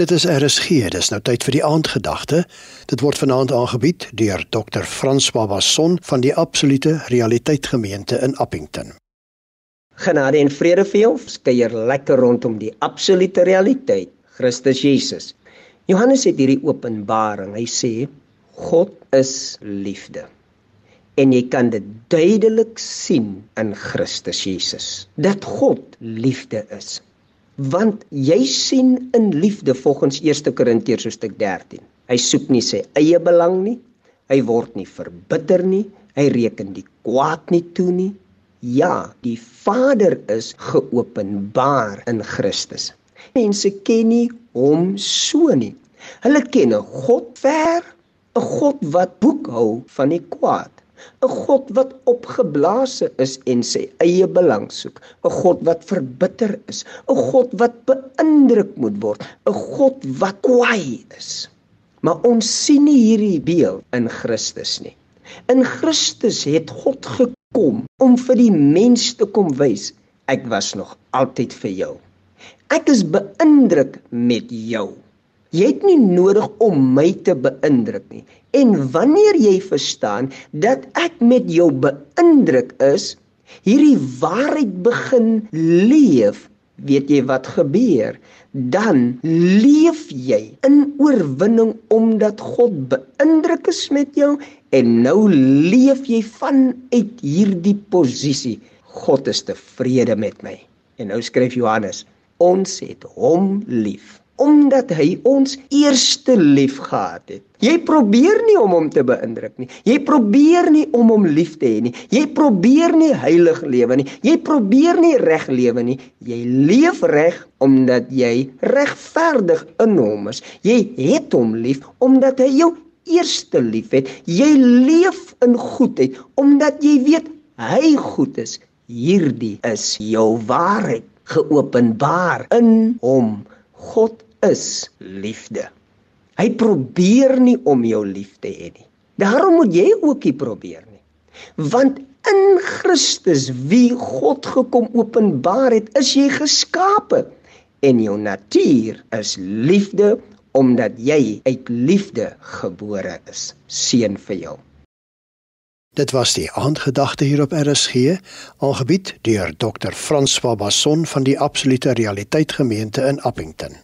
Dit is RSG, dis nou tyd vir die aandgedagte. Dit word vanaand aangebied deur Dr. Frans Babasson van die Absolute Realiteit Gemeente in Appington. Genade en vrede vir jou, skeuier lekker rondom die absolute realiteit, Christus Jesus. Johannes het hierdie openbaring. Hy sê God is liefde. En jy kan dit duidelik sien in Christus Jesus dat God liefde is want jy sien in liefde volgens 1 Korintiërs hoofstuk 13. Hy soek nie sy eie belang nie. Hy word nie verbitter nie. Hy reken die kwaad nie toe nie. Ja, die Vader is geopenbaar in Christus. Mense ken nie hom so nie. Hulle ken 'n God ver, 'n God wat boekhou van die kwaad. 'n God wat opgeblaase is en sy eie belang soek, 'n God wat verbitter is, 'n God wat beïndruk moet word, 'n God wat kwaai is. Maar ons sien nie hierdie beeld in Christus nie. In Christus het God gekom om vir die mens te kom wys, ek was nog altyd vir jou. Ek is beïndruk met jou. Jy het nie nodig om my te beïndruk nie. En wanneer jy verstaan dat ek met jou beïndruk is, hierdie waarheid begin leef, weet jy wat gebeur? Dan leef jy in oorwinning omdat God beïndruk is met jou en nou leef jy vanuit hierdie posisie. God is tevrede met my. En nou skryf Johannes, ons het hom lief omdat hy ons eerste lief gehad het. Jy probeer nie om hom te beïndruk nie. Jy probeer nie om hom lief te hê nie. Jy probeer nie heilig lewe nie. Jy probeer nie reg lewe nie. Jy leef reg omdat jy regverdig in hom is. Jy het hom lief omdat hy jou eerste lief het. Jy leef in goedheid omdat jy weet hy goed is. Hierdie is jou waarheid geopenbaar in hom. God is liefde. Hy probeer nie om jou lief te hê nie. Daarom moet jy ook nie probeer nie. Want in Christus wie God gekom openbaar het, is jy geskape en jou natuur is liefde omdat jy uit liefde gebore is. Seën vir jou. Dit was die aandgedagte hier op RSG, aangebied deur Dr. François Basson van die Absolute Realiteit Gemeente in Appington.